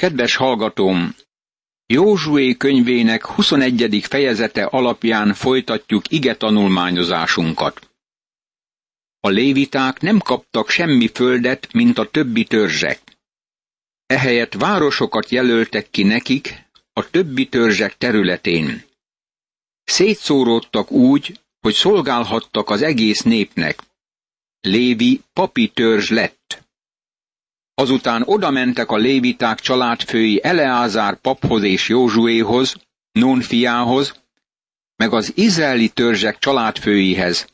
Kedves hallgatóm! Józsué könyvének 21. fejezete alapján folytatjuk ige tanulmányozásunkat. A léviták nem kaptak semmi földet, mint a többi törzsek. Ehelyett városokat jelöltek ki nekik a többi törzsek területén. Szétszóródtak úgy, hogy szolgálhattak az egész népnek. Lévi papi törzs lett. Azután odamentek a léviták családfői Eleázár paphoz és Józsuéhoz, Nun fiához, meg az izraeli törzsek családfőihez,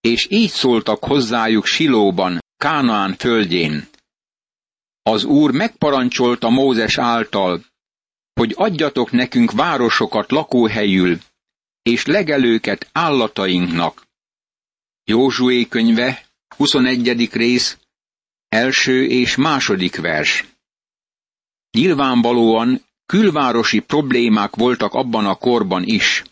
és így szóltak hozzájuk Silóban, Kánaán földjén. Az Úr megparancsolta Mózes által, hogy adjatok nekünk városokat lakóhelyül, és legelőket állatainknak. Józsué könyve, 21. rész, első és második vers. Nyilvánvalóan külvárosi problémák voltak abban a korban is.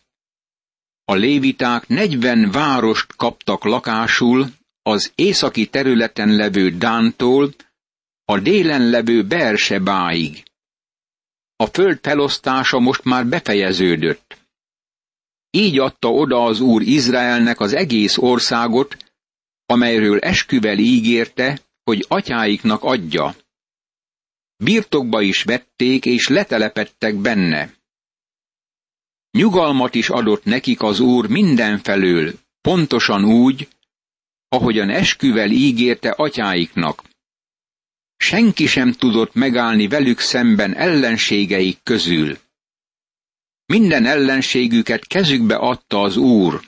A léviták 40 várost kaptak lakásul az északi területen levő Dántól a délen levő Bersebáig. A föld felosztása most már befejeződött. Így adta oda az Úr Izraelnek az egész országot, amelyről esküvel ígérte, hogy atyáiknak adja. Birtokba is vették, és letelepettek benne. Nyugalmat is adott nekik az Úr mindenfelől, pontosan úgy, ahogyan esküvel ígérte atyáiknak. Senki sem tudott megállni velük szemben ellenségeik közül. Minden ellenségüket kezükbe adta az Úr.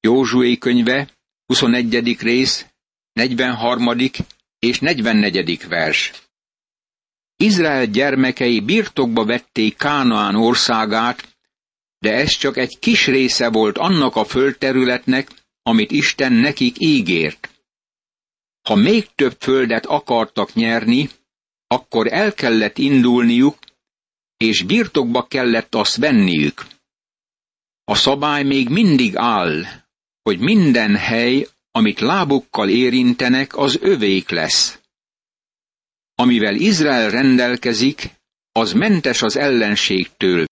Józsué könyve, 21. rész, 43. és 44. vers. Izrael gyermekei birtokba vették Kánaán országát, de ez csak egy kis része volt annak a földterületnek, amit Isten nekik ígért. Ha még több földet akartak nyerni, akkor el kellett indulniuk, és birtokba kellett azt venniük. A szabály még mindig áll, hogy minden hely, amit lábukkal érintenek, az övék lesz. Amivel Izrael rendelkezik, az mentes az ellenségtől,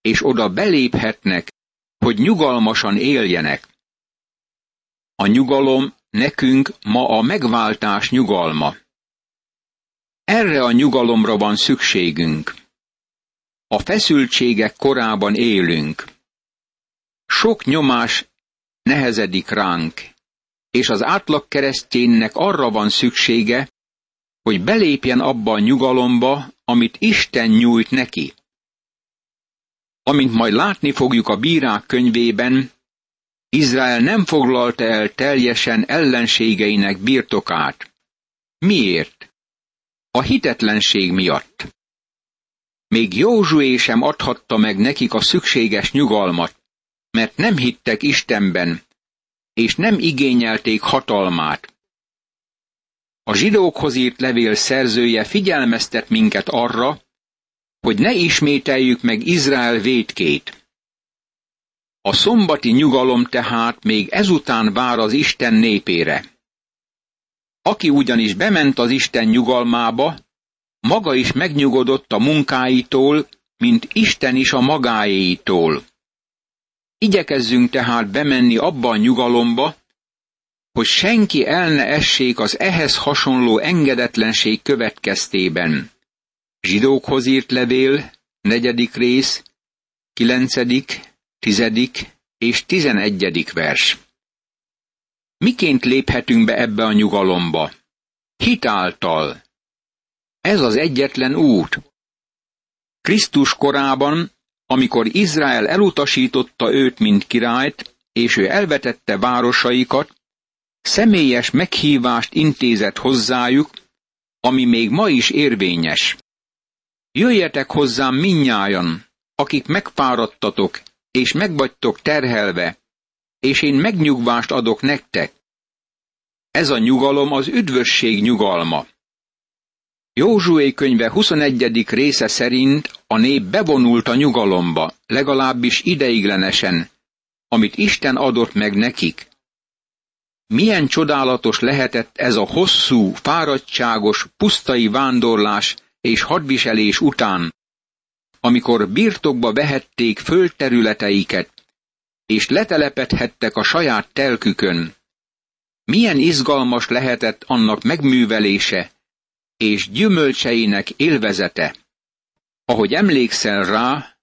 és oda beléphetnek, hogy nyugalmasan éljenek. A nyugalom nekünk ma a megváltás nyugalma. Erre a nyugalomra van szükségünk. A feszültségek korában élünk. Sok nyomás nehezedik ránk, és az átlag kereszténynek arra van szüksége, hogy belépjen abba a nyugalomba, amit Isten nyújt neki. Amint majd látni fogjuk a bírák könyvében, Izrael nem foglalta el teljesen ellenségeinek birtokát. Miért? A hitetlenség miatt. Még Józsué sem adhatta meg nekik a szükséges nyugalmat, mert nem hittek Istenben, és nem igényelték hatalmát. A zsidókhoz írt levél szerzője figyelmeztet minket arra, hogy ne ismételjük meg Izrael védkét. A szombati nyugalom tehát még ezután vár az Isten népére. Aki ugyanis bement az Isten nyugalmába, maga is megnyugodott a munkáitól, mint Isten is a magáéitól. Igyekezzünk tehát bemenni abba a nyugalomba, hogy senki el ne essék az ehhez hasonló engedetlenség következtében. Zsidókhoz írt levél, negyedik rész, kilencedik, tizedik és tizenegyedik vers. Miként léphetünk be ebbe a nyugalomba? Hitáltal. Ez az egyetlen út. Krisztus korában amikor Izrael elutasította őt, mint királyt, és ő elvetette városaikat, személyes meghívást intézett hozzájuk, ami még ma is érvényes. Jöjjetek hozzám minnyájan, akik megfáradtatok, és megvagytok terhelve, és én megnyugvást adok nektek. Ez a nyugalom az üdvösség nyugalma. Józsué könyve 21. része szerint a nép bevonult a nyugalomba, legalábbis ideiglenesen, amit Isten adott meg nekik. Milyen csodálatos lehetett ez a hosszú, fáradtságos, pusztai vándorlás és hadviselés után, amikor birtokba vehették földterületeiket, és letelepedhettek a saját telkükön, milyen izgalmas lehetett annak megművelése és gyümölcseinek élvezete. Ahogy emlékszel rá,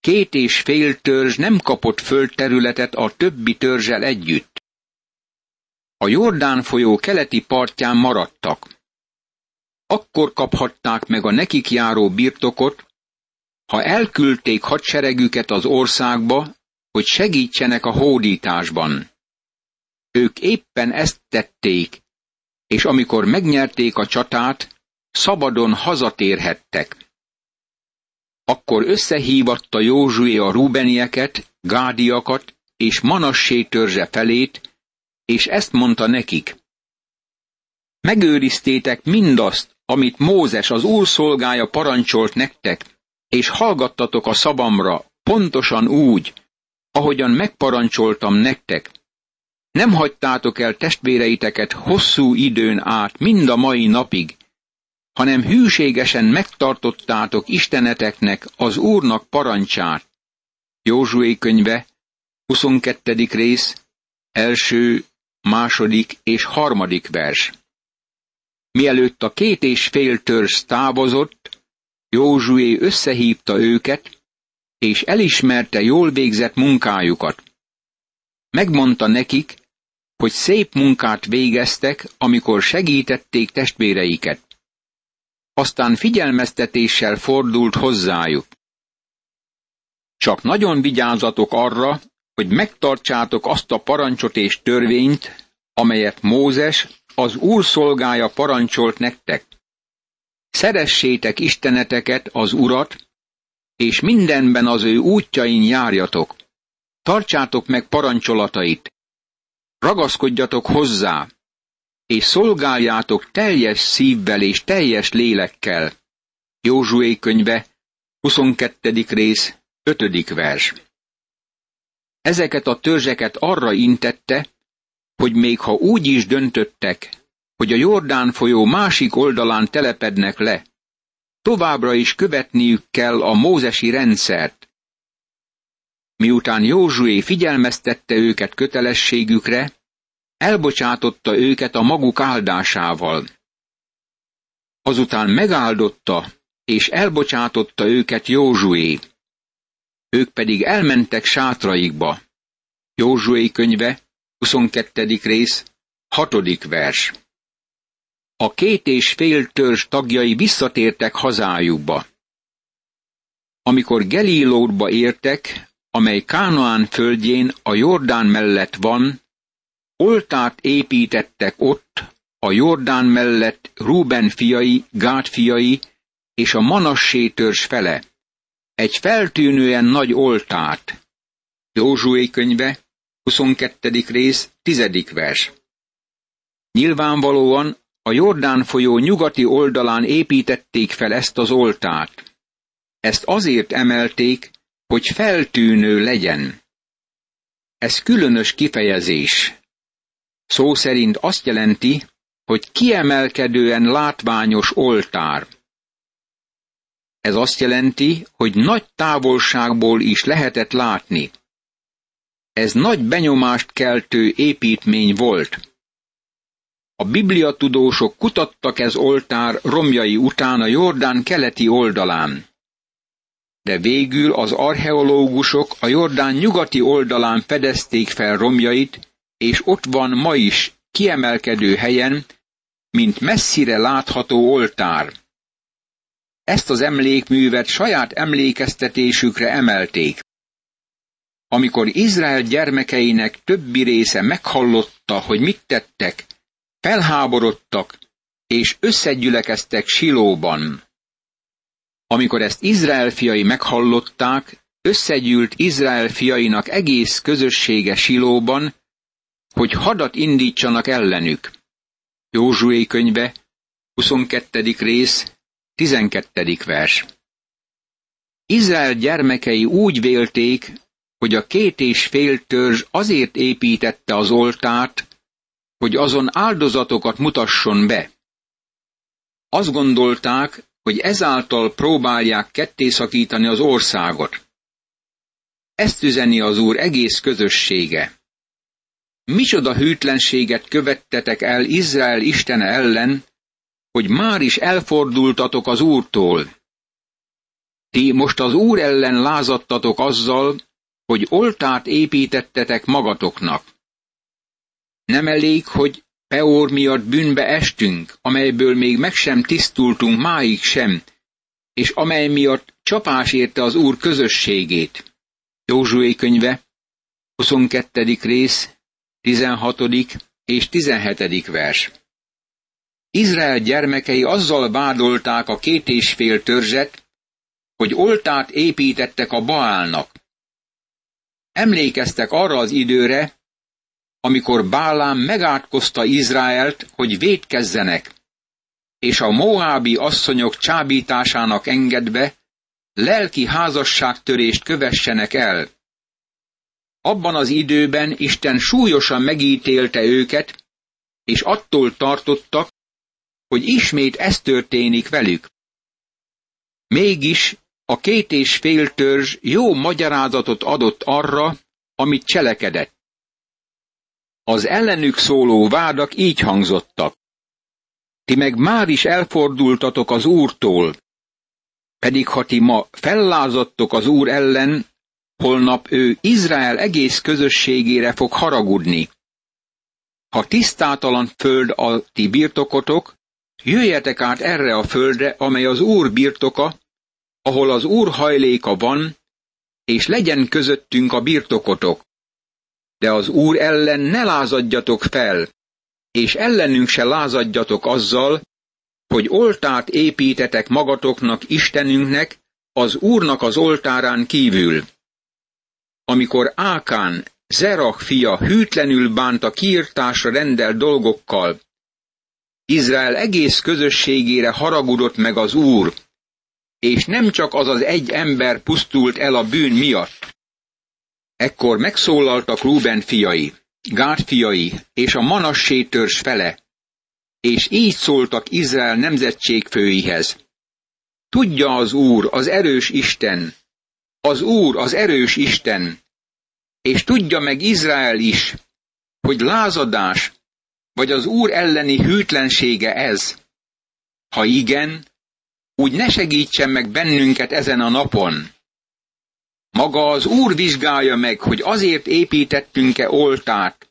két és fél törzs nem kapott földterületet a többi törzsel együtt. A Jordán folyó keleti partján maradtak. Akkor kaphatták meg a nekik járó birtokot, ha elküldték hadseregüket az országba, hogy segítsenek a hódításban. Ők éppen ezt tették, és amikor megnyerték a csatát, szabadon hazatérhettek. Akkor összehívatta Józsué a rúbenieket, gádiakat és manassé törzse felét, és ezt mondta nekik. Megőriztétek mindazt, amit Mózes az úr szolgája parancsolt nektek, és hallgattatok a szavamra, pontosan úgy, ahogyan megparancsoltam nektek. Nem hagytátok el testvéreiteket hosszú időn át, mind a mai napig, hanem hűségesen megtartottátok Isteneteknek, az Úrnak parancsát. Józsué könyve, 22. rész, első, második és harmadik vers. Mielőtt a két és fél törzs távozott, Józsué összehívta őket, és elismerte jól végzett munkájukat. Megmondta nekik, hogy szép munkát végeztek, amikor segítették testvéreiket. Aztán figyelmeztetéssel fordult hozzájuk. Csak nagyon vigyázzatok arra, hogy megtartsátok azt a parancsot és törvényt, amelyet Mózes, az Úr szolgája parancsolt nektek. Szeressétek Isteneteket, az Urat, és mindenben az ő útjain járjatok. Tartsátok meg parancsolatait, ragaszkodjatok hozzá, és szolgáljátok teljes szívvel és teljes lélekkel. Józsué könyve, 22. rész, 5. vers. Ezeket a törzseket arra intette, hogy még ha úgy is döntöttek, hogy a Jordán folyó másik oldalán telepednek le, továbbra is követniük kell a mózesi rendszert. Miután Józsué figyelmeztette őket kötelességükre, elbocsátotta őket a maguk áldásával. Azután megáldotta és elbocsátotta őket Józsué. Ők pedig elmentek sátraikba. Józsué könyve, 22. rész, 6. vers a két és fél törzs tagjai visszatértek hazájukba. Amikor Gelilódba értek, amely Kánoán földjén a Jordán mellett van, oltát építettek ott, a Jordán mellett Ruben fiai, Gát fiai és a Manassé törzs fele. Egy feltűnően nagy oltát. Józsué könyve, 22. rész, 10. vers. Nyilvánvalóan a Jordán folyó nyugati oldalán építették fel ezt az oltát. Ezt azért emelték, hogy feltűnő legyen. Ez különös kifejezés. Szó szerint azt jelenti, hogy kiemelkedően látványos oltár. Ez azt jelenti, hogy nagy távolságból is lehetett látni. Ez nagy benyomást keltő építmény volt. A bibliatudósok kutattak ez oltár romjai után a Jordán keleti oldalán. De végül az archeológusok a Jordán nyugati oldalán fedezték fel romjait, és ott van ma is kiemelkedő helyen, mint messzire látható oltár. Ezt az emlékművet saját emlékeztetésükre emelték. Amikor Izrael gyermekeinek többi része meghallotta, hogy mit tettek, Felháborodtak, és összegyülekeztek Silóban. Amikor ezt Izrael fiai meghallották, összegyűlt Izrael fiainak egész közössége Silóban, hogy hadat indítsanak ellenük. Józsué könyve, 22. rész, 12. vers. Izrael gyermekei úgy vélték, hogy a két és fél törzs azért építette az oltárt, hogy azon áldozatokat mutasson be. Azt gondolták, hogy ezáltal próbálják kettészakítani az országot. Ezt üzeni az Úr egész közössége. Micsoda hűtlenséget követtetek el Izrael Istene ellen, hogy már is elfordultatok az Úrtól. Ti most az Úr ellen lázadtatok azzal, hogy oltát építettetek magatoknak. Nem elég, hogy Peor miatt bűnbe estünk, amelyből még meg sem tisztultunk máig sem, és amely miatt csapás érte az Úr közösségét. Józsué könyve, 22. rész, 16. és 17. vers. Izrael gyermekei azzal vádolták a két és fél törzset, hogy oltát építettek a Baálnak. Emlékeztek arra az időre, amikor Bálám megátkozta Izraelt, hogy védkezzenek, és a moábi asszonyok csábításának engedve lelki házasságtörést kövessenek el. Abban az időben Isten súlyosan megítélte őket, és attól tartottak, hogy ismét ez történik velük. Mégis a két és fél törzs jó magyarázatot adott arra, amit cselekedett. Az ellenük szóló vádak így hangzottak. Ti meg már is elfordultatok az Úrtól, pedig ha ti ma fellázadtok az Úr ellen, holnap ő Izrael egész közösségére fog haragudni. Ha tisztátalan föld a ti birtokotok, jöjjetek át erre a földre, amely az Úr birtoka, ahol az Úr hajléka van, és legyen közöttünk a birtokotok de az Úr ellen ne lázadjatok fel, és ellenünk se lázadjatok azzal, hogy oltát építetek magatoknak Istenünknek, az Úrnak az oltárán kívül. Amikor Ákán, Zerach fia hűtlenül bánt a kiirtásra rendelt dolgokkal, Izrael egész közösségére haragudott meg az Úr, és nem csak az az egy ember pusztult el a bűn miatt. Ekkor megszólaltak Rúben fiai, Gád fiai és a Manassé törzs fele, és így szóltak Izrael nemzetségfőihez. Tudja az Úr, az erős Isten, az Úr, az erős Isten, és tudja meg Izrael is, hogy lázadás, vagy az Úr elleni hűtlensége ez. Ha igen, úgy ne segítsen meg bennünket ezen a napon. Maga az Úr vizsgálja meg, hogy azért építettünk-e oltát,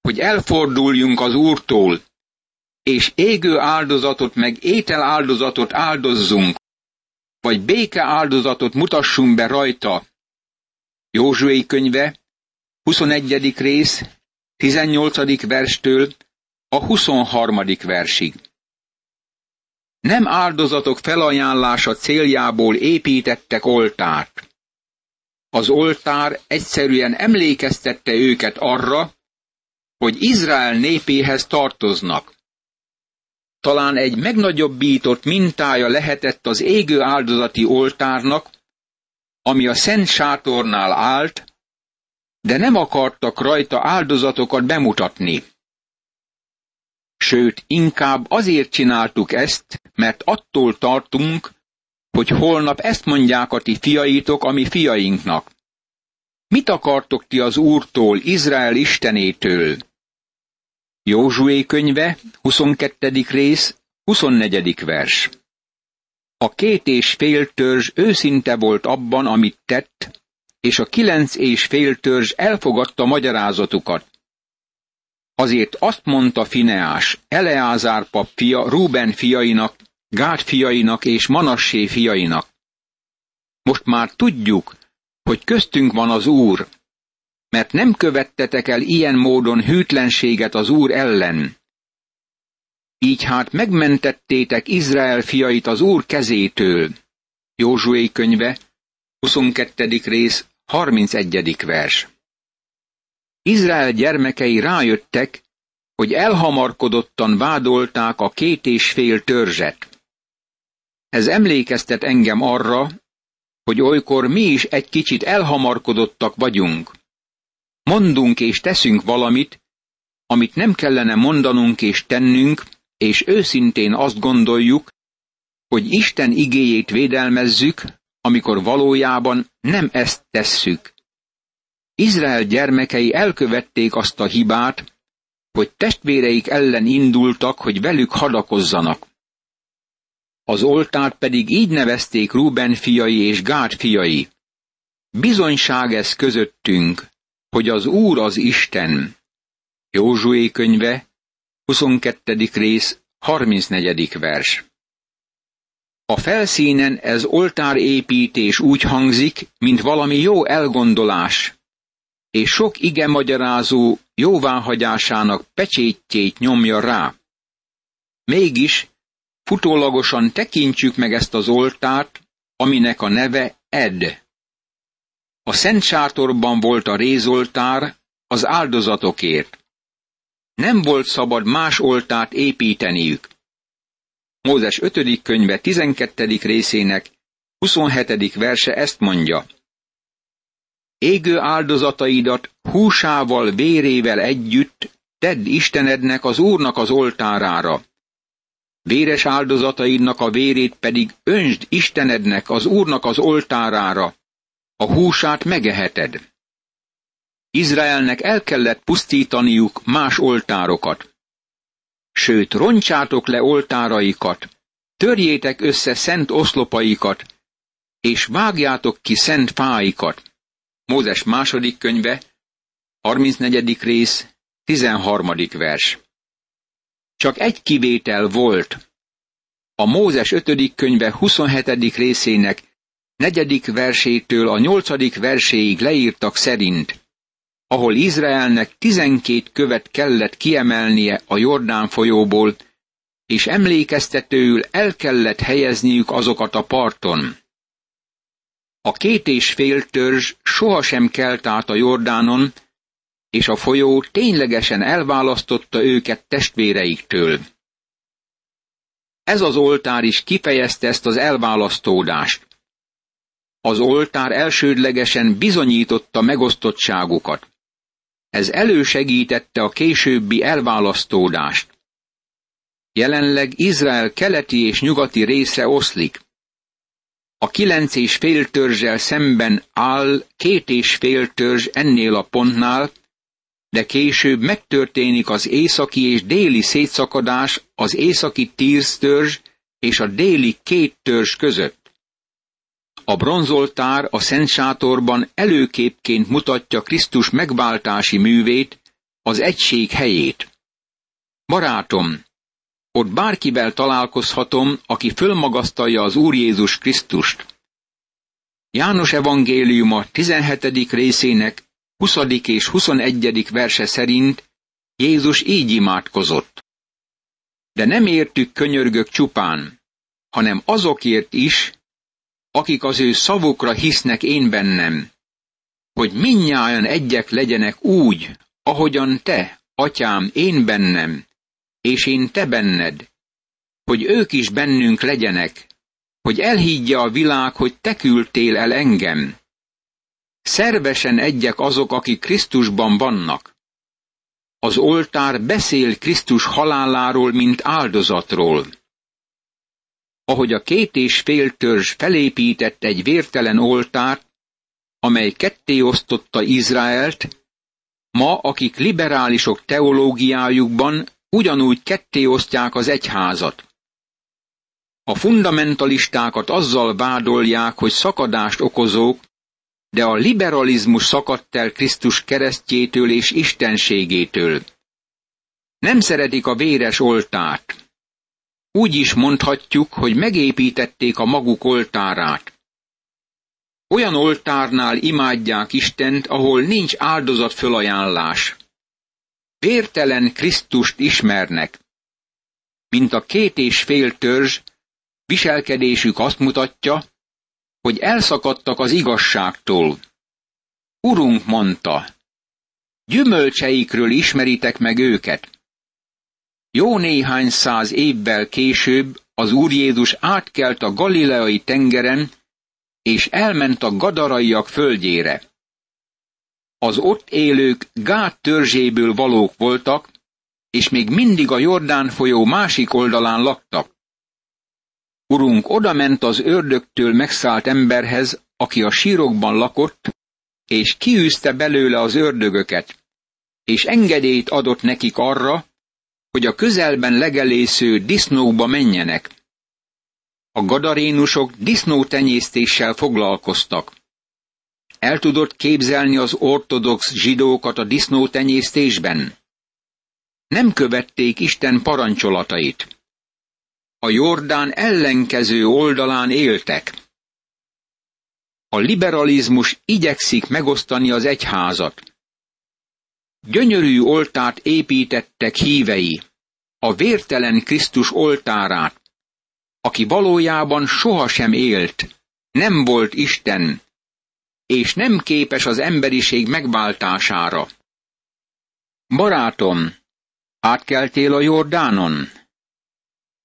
hogy elforduljunk az Úrtól, és égő áldozatot meg étel áldozatot áldozzunk, vagy béke áldozatot mutassunk be rajta. Józsué könyve, 21. rész, 18. verstől a 23. versig. Nem áldozatok felajánlása céljából építettek oltárt. Az oltár egyszerűen emlékeztette őket arra, hogy Izrael népéhez tartoznak. Talán egy megnagyobbított mintája lehetett az égő áldozati oltárnak, ami a Szent Sátornál állt, de nem akartak rajta áldozatokat bemutatni. Sőt, inkább azért csináltuk ezt, mert attól tartunk, hogy holnap ezt mondják a ti fiaitok a mi fiainknak. Mit akartok ti az Úrtól, Izrael Istenétől? Józsué könyve, 22. rész, 24. vers. A két és fél törzs őszinte volt abban, amit tett, és a kilenc és fél törzs elfogadta magyarázatukat. Azért azt mondta Fineás, Eleázár pap fia Ruben fiainak, Gád fiainak és Manassé fiainak. Most már tudjuk, hogy köztünk van az Úr, mert nem követtetek el ilyen módon hűtlenséget az Úr ellen. Így hát megmentettétek Izrael fiait az Úr kezétől. Józsué könyve, 22. rész, 31. vers. Izrael gyermekei rájöttek, hogy elhamarkodottan vádolták a két és fél törzset. Ez emlékeztet engem arra, hogy olykor mi is egy kicsit elhamarkodottak vagyunk. Mondunk és teszünk valamit, amit nem kellene mondanunk és tennünk, és őszintén azt gondoljuk, hogy Isten igéjét védelmezzük, amikor valójában nem ezt tesszük. Izrael gyermekei elkövették azt a hibát, hogy testvéreik ellen indultak, hogy velük hadakozzanak. Az oltárt pedig így nevezték Ruben fiai és Gád fiai. Bizonyság ez közöttünk, hogy az Úr az Isten. Józsué könyve, 22. rész, 34. vers. A felszínen ez oltárépítés úgy hangzik, mint valami jó elgondolás, és sok ige magyarázó jóváhagyásának pecsétjét nyomja rá. Mégis futólagosan tekintsük meg ezt az oltárt, aminek a neve Ed. A Szent Sátorban volt a rézoltár az áldozatokért. Nem volt szabad más oltárt építeniük. Mózes 5. könyve 12. részének 27. verse ezt mondja. Égő áldozataidat húsával, vérével együtt tedd Istenednek az Úrnak az oltárára. Véres áldozataidnak a vérét pedig öntsd Istenednek az Úrnak az oltárára, a húsát megeheted. Izraelnek el kellett pusztítaniuk más oltárokat. Sőt, roncsátok le oltáraikat, törjétek össze szent oszlopaikat, és vágjátok ki szent fáikat. Mózes második könyve, 34. rész, 13. vers. Csak egy kivétel volt. A Mózes 5. könyve 27. részének negyedik versétől a nyolcadik verséig leírtak szerint, ahol Izraelnek tizenkét követ kellett kiemelnie a Jordán folyóból, és emlékeztetőül el kellett helyezniük azokat a parton. A két és fél törzs sohasem kelt át a Jordánon, és a folyó ténylegesen elválasztotta őket testvéreiktől. Ez az oltár is kifejezte ezt az elválasztódást. Az oltár elsődlegesen bizonyította megosztottságukat. Ez elősegítette a későbbi elválasztódást. Jelenleg Izrael keleti és nyugati része oszlik. A kilenc és fél törzsel szemben áll két és fél törzs ennél a pontnál, de később megtörténik az északi és déli szétszakadás az északi tíz törzs és a déli két törzs között. A bronzoltár a Szent Sátorban előképként mutatja Krisztus megváltási művét, az egység helyét. Barátom, ott bárkivel találkozhatom, aki fölmagasztalja az Úr Jézus Krisztust. János evangéliuma 17. részének 20. és 21. verse szerint Jézus így imádkozott. De nem értük könyörgök csupán, hanem azokért is, akik az ő szavukra hisznek én bennem, hogy minnyáján egyek legyenek úgy, ahogyan te, atyám, én bennem, és én te benned, hogy ők is bennünk legyenek, hogy elhiggye a világ, hogy te küldtél el engem. Szervesen egyek azok, akik Krisztusban vannak. Az oltár beszél Krisztus haláláról, mint áldozatról ahogy a két és fél törzs felépített egy vértelen oltárt, amely ketté osztotta Izraelt, ma, akik liberálisok teológiájukban ugyanúgy ketté osztják az egyházat. A fundamentalistákat azzal vádolják, hogy szakadást okozók, de a liberalizmus szakadt el Krisztus keresztjétől és istenségétől. Nem szeretik a véres oltárt, úgy is mondhatjuk, hogy megépítették a maguk oltárát. Olyan oltárnál imádják Istent, ahol nincs áldozat fölajánlás. Vértelen Krisztust ismernek. Mint a két és fél törzs, viselkedésük azt mutatja, hogy elszakadtak az igazságtól. Urunk mondta, gyümölcseikről ismeritek meg őket. Jó néhány száz évvel később az Úr Jézus átkelt a galileai tengeren, és elment a gadaraiak földjére. Az ott élők gát törzséből valók voltak, és még mindig a Jordán folyó másik oldalán laktak. Urunk odament az ördögtől megszállt emberhez, aki a sírokban lakott, és kiűzte belőle az ördögöket, és engedélyt adott nekik arra, hogy a közelben legelésző disznókba menjenek. A gadarénusok disznótenyésztéssel foglalkoztak. El tudott képzelni az ortodox zsidókat a disznótenyésztésben? Nem követték Isten parancsolatait. A Jordán ellenkező oldalán éltek. A liberalizmus igyekszik megosztani az egyházat. Gyönyörű oltárt építettek hívei, a vértelen Krisztus oltárát, aki valójában sohasem élt, nem volt Isten, és nem képes az emberiség megváltására. Barátom, átkeltél a Jordánon?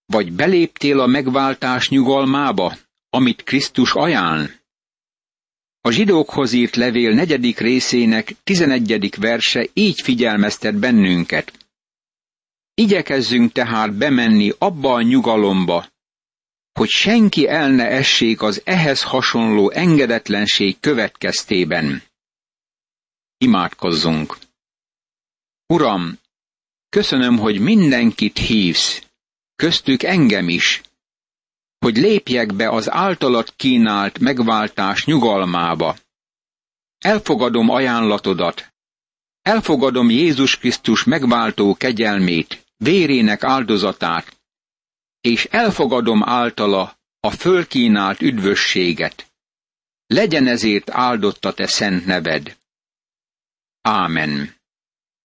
Vagy beléptél a megváltás nyugalmába, amit Krisztus ajánl? A zsidókhoz írt levél negyedik részének tizenegyedik verse így figyelmeztet bennünket. Igyekezzünk tehát bemenni abba a nyugalomba, hogy senki el ne essék az ehhez hasonló engedetlenség következtében. Imádkozzunk! Uram, köszönöm, hogy mindenkit hívsz, köztük engem is, hogy lépjek be az általat kínált megváltás nyugalmába. Elfogadom ajánlatodat, elfogadom Jézus Krisztus megváltó kegyelmét, vérének áldozatát, és elfogadom általa a fölkínált üdvösséget. Legyen ezért áldott a te szent neved. Ámen.